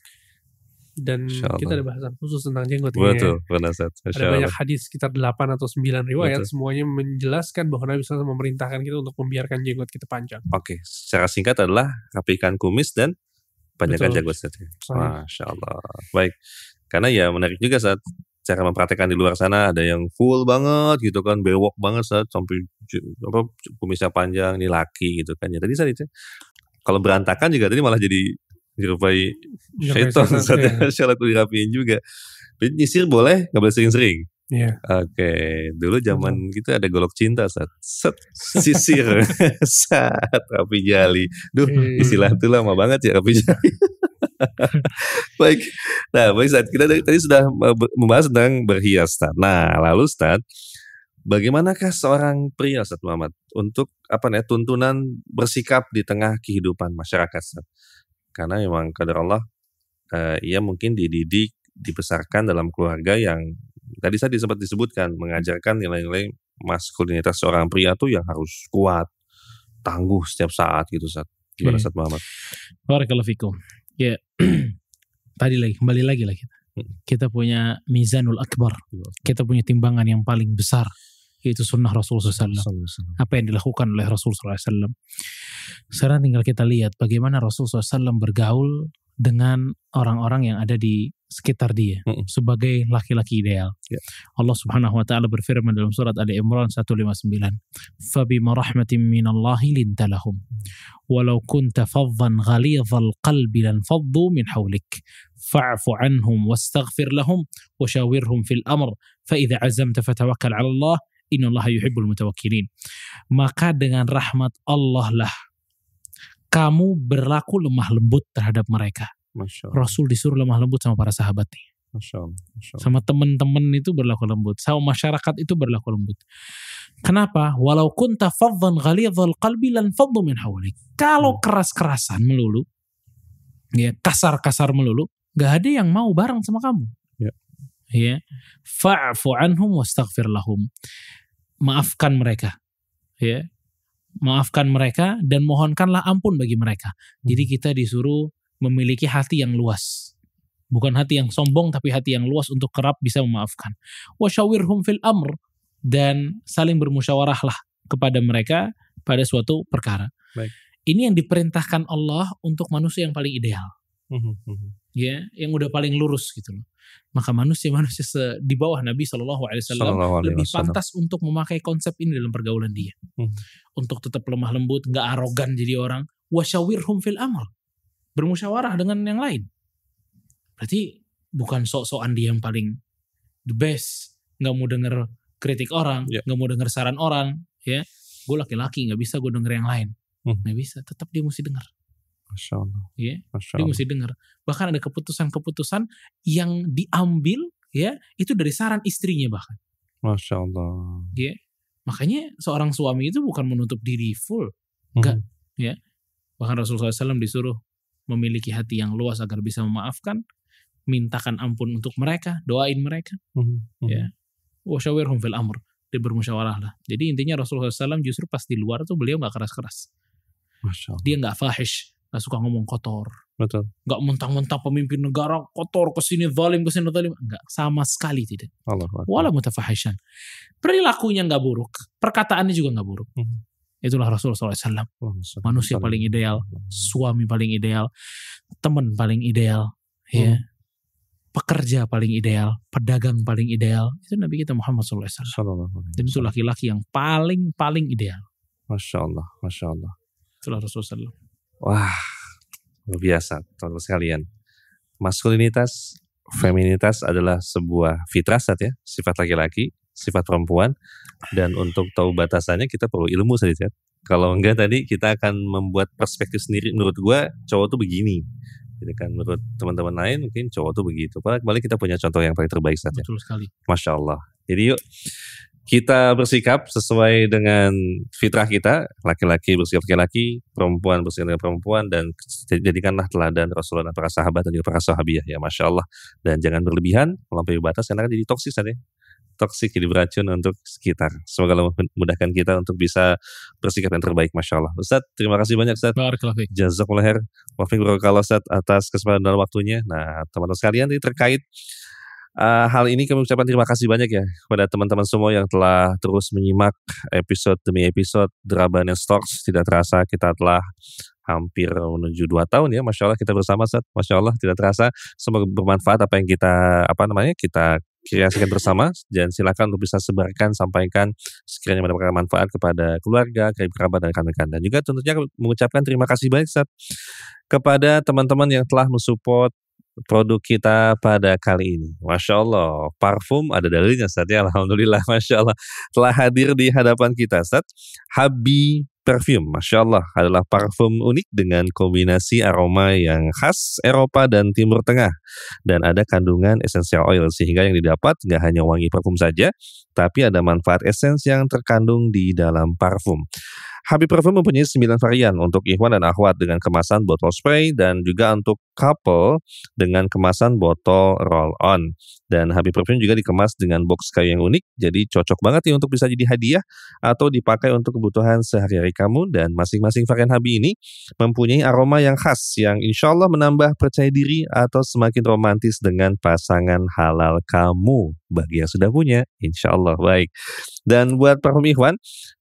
Dan kita ada bahasan khusus tentang jenggot Betul, ini. Ya. Ada banyak hadis sekitar 8 atau 9 riwayat Betul. semuanya menjelaskan bahwa Nabi SAW memerintahkan kita untuk membiarkan jenggot kita panjang. Oke, okay. secara singkat adalah rapikan kumis dan panjangkan jenggot saja. Masya Allah. Baik, karena ya menarik juga saat cara mempraktekkan di luar sana ada yang full banget gitu kan bewok banget saat sampai apa kumisnya panjang nih laki gitu kan ya tadi saya kalau berantakan juga tadi malah jadi dirupai syaitan saat ya. syarat dirapiin juga nyisir boleh nggak boleh sering-sering Iya. Oke, dulu zaman kita ada golok cinta saat set sisir saat rapi jali. Duh, istilah itu lama banget ya rapi jali. baik. Nah, baik Ustaz, kita tadi sudah membahas tentang berhias Ustaz. Nah, lalu Ustaz, bagaimanakah seorang pria Ustaz Muhammad untuk apa nih tuntunan bersikap di tengah kehidupan masyarakat Ustaz? Karena memang kadar Allah uh, ia mungkin dididik dibesarkan dalam keluarga yang Tadi saya sempat disebutkan mengajarkan nilai-nilai maskulinitas seorang pria tuh yang harus kuat, tangguh setiap saat gitu saat. Gimana saat Muhammad? Barakallahu fikum. Ya, tadi lagi kembali lagi lah kita. Hmm. Kita punya mizanul akbar. Kita punya timbangan yang paling besar yaitu sunnah Rasul SAW. Apa yang dilakukan oleh Rasul SAW. Sekarang tinggal kita lihat bagaimana Rasul SAW bergaul dengan orang-orang yang ada di sekitar dia mm sebagai laki-laki ideal. Yeah. Allah Subhanahu wa taala berfirman dalam surat Ali Imran 159, "Fabima rahmatin minallahi lintalahum walau kunta faddan ghalidhal qalbi lan faddu min hawlik fa'fu anhum wastaghfir lahum washawirhum fil amr fa idza azamta fatawakkal 'ala Allah innallaha yuhibbul mutawakkilin." Maka dengan rahmat Allah lah kamu berlaku lemah lembut terhadap mereka. Masya Allah. Rasul disuruh lemah lembut sama para sahabatnya. Masya Allah. Masya Allah. Sama teman-teman itu berlaku lembut. Sama masyarakat itu berlaku lembut. Kenapa? Walau kunta fadhan ghalidhal qalbi lan faddu min hawlik. Kalau hmm. keras-kerasan melulu, ya kasar-kasar melulu, gak ada yang mau bareng sama kamu. Ya. Ya. Fa'fu anhum wastaghfir lahum. Maafkan mereka. Ya maafkan mereka dan mohonkanlah ampun bagi mereka. Jadi kita disuruh memiliki hati yang luas. Bukan hati yang sombong tapi hati yang luas untuk kerap bisa memaafkan. Wasyawirhum fil amr dan saling bermusyawarahlah kepada mereka pada suatu perkara. Baik. Ini yang diperintahkan Allah untuk manusia yang paling ideal. Mhm, mhm. Ya, yang udah paling lurus gitu loh maka manusia-manusia di bawah Nabi Shallallahu Alaihi Wasallam lebih pantas untuk memakai konsep ini dalam pergaulan dia, hmm. untuk tetap lemah lembut, nggak arogan jadi orang. Wasyawirhum fil amal, bermusyawarah dengan yang lain. Berarti bukan sok-sokan dia yang paling the best, nggak mau denger kritik orang, ya. nggak yeah. mau denger saran orang, ya. Gue laki-laki nggak bisa gue denger yang lain, hmm. nggak bisa. Tetap dia mesti denger. Masya Allah. Ya, Masya Allah. dia mesti dengar. Bahkan ada keputusan-keputusan yang diambil ya itu dari saran istrinya bahkan. Masya Allah. Ya, makanya seorang suami itu bukan menutup diri full, enggak. Hmm. Ya, bahkan Rasulullah SAW disuruh memiliki hati yang luas agar bisa memaafkan, mintakan ampun untuk mereka, doain mereka. Hmm. Hmm. Ya, wasyawirhum fil amr. Dia bermusyawarah lah. Jadi intinya Rasulullah SAW justru pas di luar tuh beliau nggak keras-keras. Dia nggak fahish, Gak suka ngomong kotor. Betul. Gak mentang-mentang pemimpin negara kotor ke sini zalim ke sini zalim. Enggak sama sekali tidak. Allah. Wala mutafahishan. Perilakunya nggak buruk, perkataannya juga nggak buruk. Hmm. Itulah Rasulullah SAW. Manusia paling ideal, suami paling ideal, teman paling ideal, hmm. ya, pekerja paling ideal, pedagang paling ideal. Itu Nabi kita Muhammad SAW. Dan itu laki-laki yang paling paling ideal. Masya Allah, Masya Allah. Itulah Rasulullah SAW. Wah, luar biasa teman-teman sekalian. Maskulinitas, feminitas adalah sebuah fitrasat ya, sifat laki-laki, sifat perempuan, dan untuk tahu batasannya kita perlu ilmu saja. Kalau enggak tadi kita akan membuat perspektif sendiri. Menurut gua cowok tuh begini. Jadi kan menurut teman-teman lain mungkin cowok tuh begitu. Padahal kembali kita punya contoh yang paling terbaik saja. Betul sekali. Masya Allah. Jadi yuk kita bersikap sesuai dengan fitrah kita, laki-laki bersikap laki-laki, perempuan bersikap dengan perempuan, dan jadikanlah teladan Rasulullah dan para sahabat dan juga para sahabiah ya, masya Allah. Dan jangan berlebihan, melampaui batas, karena akan jadi toksis tadi. Toksik jadi beracun untuk sekitar. Semoga Allah memudahkan kita untuk bisa bersikap yang terbaik, masya Allah. Ustaz, terima kasih banyak Ustaz. Jazakumullah khair. Wafiq Ustaz atas kesempatan dan waktunya. Nah, teman-teman sekalian ini terkait Uh, hal ini kami ucapkan terima kasih banyak ya kepada teman-teman semua yang telah terus menyimak episode demi episode Draban Stocks. Tidak terasa kita telah hampir menuju dua tahun ya, masya Allah kita bersama saat, masya Allah tidak terasa. Semoga bermanfaat apa yang kita apa namanya kita kreasikan bersama dan silakan untuk bisa sebarkan sampaikan sekiranya mendapatkan manfaat kepada keluarga, kerabat dan rekan-rekan dan juga tentunya mengucapkan terima kasih banyak saat kepada teman-teman yang telah mensupport produk kita pada kali ini. Masya Allah, parfum ada dalilnya Ustaz ya. Alhamdulillah, Masya Allah. Telah hadir di hadapan kita Ustaz. Habi Perfume, Masya Allah, adalah parfum unik dengan kombinasi aroma yang khas Eropa dan Timur Tengah. Dan ada kandungan essential oil, sehingga yang didapat nggak hanya wangi parfum saja, tapi ada manfaat esens yang terkandung di dalam parfum. Habib Perfume mempunyai 9 varian untuk ikhwan dan akhwat dengan kemasan botol spray dan juga untuk couple dengan kemasan botol roll on. Dan Habib Perfume juga dikemas dengan box kayu yang unik, jadi cocok banget ya untuk bisa jadi hadiah atau dipakai untuk kebutuhan sehari-hari kamu. Dan masing-masing varian Habib ini mempunyai aroma yang khas yang insya Allah menambah percaya diri atau semakin romantis dengan pasangan halal kamu. Bagi yang sudah punya, insya Allah baik. Dan buat parfum Ikhwan,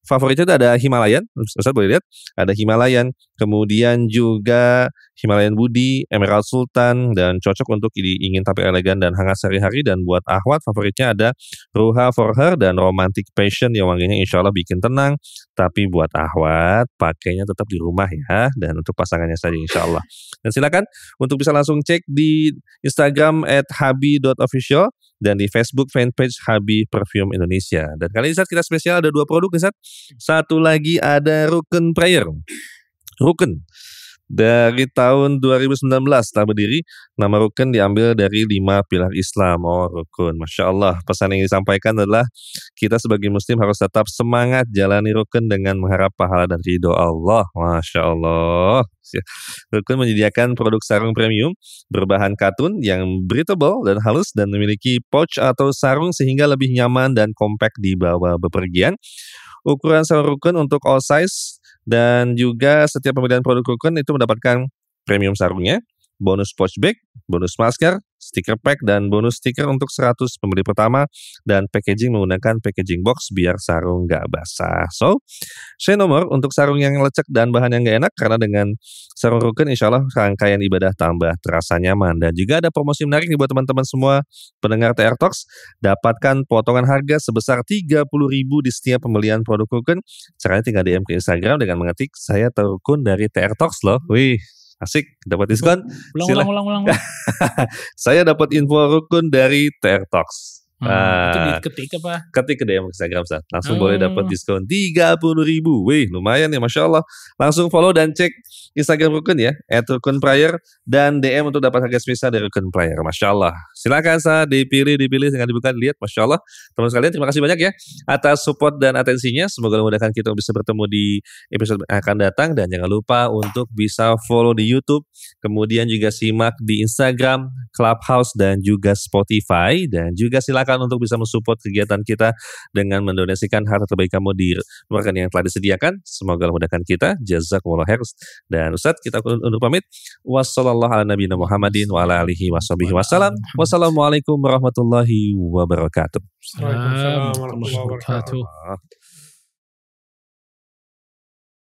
favoritnya ada Himalayan, Ustaz boleh lihat, ada Himalayan, kemudian juga Himalayan Budi, Emerald Sultan, dan cocok untuk ingin tampil elegan dan hangat sehari-hari. Dan buat Ahwat, favoritnya ada Ruha for Her dan Romantic Passion yang wanginya insya Allah bikin tenang. Tapi buat Ahwat, pakainya tetap di rumah ya, dan untuk pasangannya saja insya Allah. Dan silakan untuk bisa langsung cek di Instagram at habi.official dan di Facebook fanpage Habi Perfume Indonesia. Dan kali ini saat kita spesial ada dua produk nih Satu lagi ada Rukun Prayer. Rukun dari tahun 2019 telah berdiri, nama rukun diambil dari lima pilar Islam. Oh rukun, Masya Allah. Pesan yang disampaikan adalah kita sebagai muslim harus tetap semangat jalani rukun dengan mengharap pahala dan ridho Allah. Masya Allah. Rukun menyediakan produk sarung premium berbahan katun yang breathable dan halus dan memiliki pouch atau sarung sehingga lebih nyaman dan compact di bawah bepergian. Ukuran sarung rukun untuk all size dan juga setiap pembelian produk Rukun itu mendapatkan premium sarungnya, bonus pouch bag, bonus masker, stiker pack, dan bonus stiker untuk 100 pembeli pertama, dan packaging menggunakan packaging box biar sarung nggak basah. So, saya nomor untuk sarung yang lecek dan bahan yang nggak enak, karena dengan sarung rukun insya Allah rangkaian ibadah tambah terasa nyaman. Dan juga ada promosi menarik nih buat teman-teman semua pendengar TR Talks, dapatkan potongan harga sebesar 30 ribu di setiap pembelian produk rukun. Caranya tinggal DM ke Instagram dengan mengetik, saya terukun dari TR Talks loh. Wih, Asik, dapat diskon. Ulang, ulang, ulang, ulang. saya dapat info rukun dari TR Talks. Hmm, uh, itu diketik apa? Ketik ke DM Instagram Ustaz. Langsung oh. boleh dapat diskon 30 ribu. Wih lumayan ya Masya Allah. Langsung follow dan cek Instagram Rukun ya. At Rukun Prayer. Dan DM untuk dapat harga spesial dari Rukun Prayer. Masya Allah. Silakan Sa dipilih, dipilih. Dengan dibuka, lihat. Masya Allah. Teman sekalian terima kasih banyak ya. Atas support dan atensinya. Semoga memudahkan kita bisa bertemu di episode yang akan datang. Dan jangan lupa untuk bisa follow di Youtube. Kemudian juga simak di Instagram, Clubhouse, dan juga Spotify. Dan juga silakan silakan untuk bisa mensupport kegiatan kita dengan mendonasikan harta terbaik kamu di rekan yang telah disediakan. Semoga memudahkan kita. Jazakumullah khair. Dan Ustaz, kita untuk pamit. Wassalamualaikum warahmatullahi wabarakatuh. Waalaikumsalam warahmatullahi wabarakatuh.